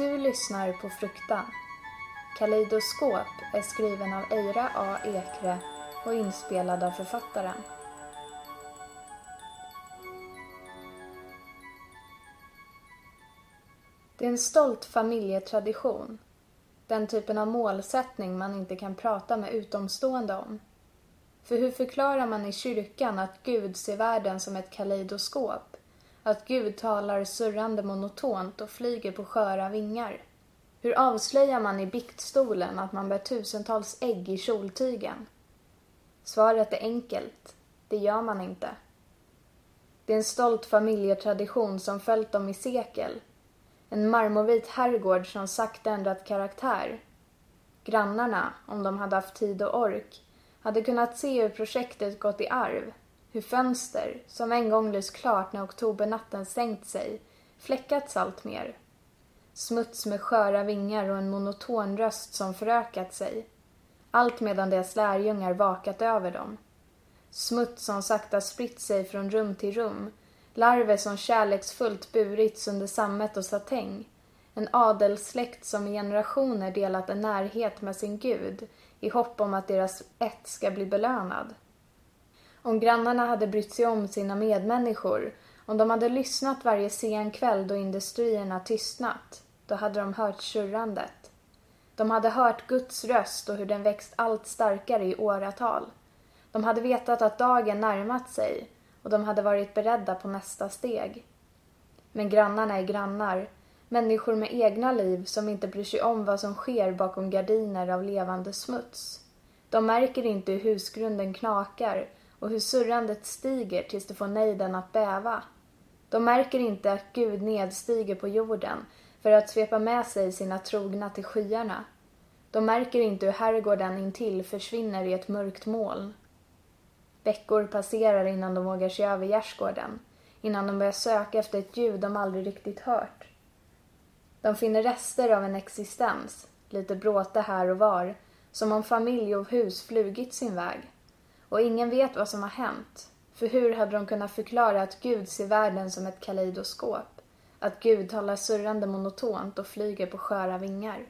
Du lyssnar på Fruktan. Kaleidoskop är skriven av Eira A. Ekre och inspelad av författaren. Det är en stolt familjetradition. Den typen av målsättning man inte kan prata med utomstående om. För hur förklarar man i kyrkan att Gud ser världen som ett kaleidoskop? Att Gud talar surrande monotont och flyger på sköra vingar? Hur avslöjar man i biktstolen att man bär tusentals ägg i kjoltygen? Svaret är enkelt. Det gör man inte. Det är en stolt familjetradition som följt dem i sekel. En marmorvit herrgård som sakta ändrat karaktär. Grannarna, om de hade haft tid och ork, hade kunnat se hur projektet gått i arv. Hur fönster, som en gång lyst klart när oktobernatten sänkt sig, fläckats allt mer. Smuts med sköra vingar och en monoton röst som förökat sig. Allt medan deras lärjungar vakat över dem. Smuts som sakta spritt sig från rum till rum. Larver som kärleksfullt burits under sammet och satäng. En adelssläkt som i generationer delat en närhet med sin gud i hopp om att deras ett ska bli belönad. Om grannarna hade brytt sig om sina medmänniskor, om de hade lyssnat varje sen kväll då industrierna tystnat, då hade de hört surrandet. De hade hört Guds röst och hur den växt allt starkare i åratal. De hade vetat att dagen närmat sig och de hade varit beredda på nästa steg. Men grannarna är grannar, människor med egna liv som inte bryr sig om vad som sker bakom gardiner av levande smuts. De märker inte hur husgrunden knakar och hur surrandet stiger tills det får nejden att bäva. De märker inte att Gud nedstiger på jorden för att svepa med sig sina trogna till skyarna. De märker inte hur herrgården intill försvinner i ett mörkt moln. Veckor passerar innan de vågar sig över gärdsgården, innan de börjar söka efter ett ljud de aldrig riktigt hört. De finner rester av en existens, lite bråte här och var, som om familj och hus flugit sin väg. Och ingen vet vad som har hänt. För hur hade de kunnat förklara att Gud ser världen som ett kaleidoskop? Att Gud talar surrande monotont och flyger på sköra vingar?